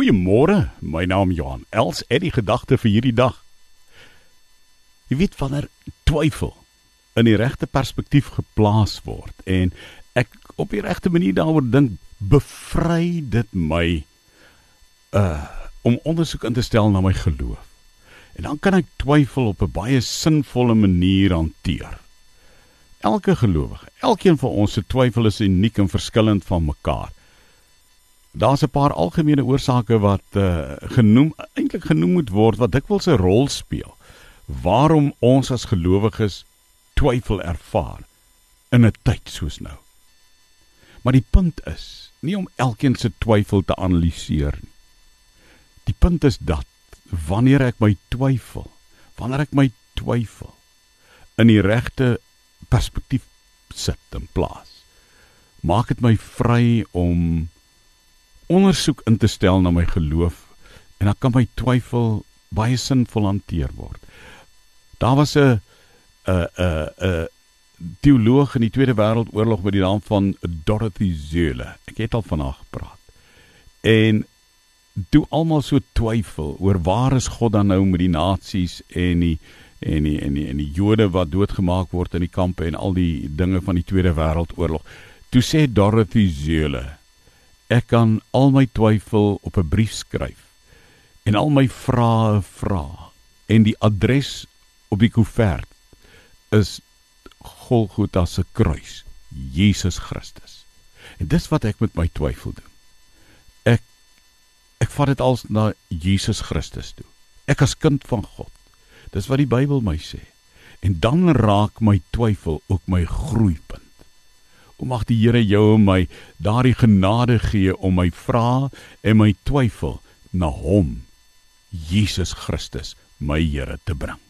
Goeiemôre, my naam Johan. Els het die gedagte vir hierdie dag. Jy weet wanneer twyfel in die regte perspektief geplaas word en ek op die regte manier daaroor dink, bevry dit my uh om ondersoek in te stel na my geloof. En dan kan ek twyfel op 'n baie sinvolle manier hanteer. Elke gelowige, elkeen van ons se twyfel is uniek en verskillend van mekaar. Daar's 'n paar algemene oorsake wat uh, genoem eintlik genoem moet word wat dikwels 'n rol speel waarom ons as gelowiges twyfel ervaar in 'n tyd soos nou. Maar die punt is nie om elkeen se twyfel te analiseer nie. Die punt is dat wanneer ek my twyfel, wanneer ek my twyfel in die regte perspektief sit en plaas, maak dit my vry om ondersoek in te stel na my geloof en dan kan my twyfel baie sinvol hanteer word. Daar was 'n 'n 'n 'n teoloog in die Tweede Wêreldoorlog met die naam van Dorothy Zölle. Ek het al van haar gepraat. En toe almal so twyfel oor waar is God dan nou met die nasies en die en die en die en die Jode wat doodgemaak word in die kampe en al die dinge van die Tweede Wêreldoorlog. Toe sê Dorothy Zölle Ek kan al my twyfel op 'n brief skryf en al my vrae vra en die adres op die koevert is Golgotha se kruis, Jesus Christus. En dis wat ek met my twyfel doen. Ek ek vat dit als na Jesus Christus toe. Ek as kind van God. Dis wat die Bybel my sê. En dan raak my twyfel ook my groeipunt. O mag die Here jou en my daardie genade gee om my vrae en my twyfel na hom Jesus Christus, my Here te bring.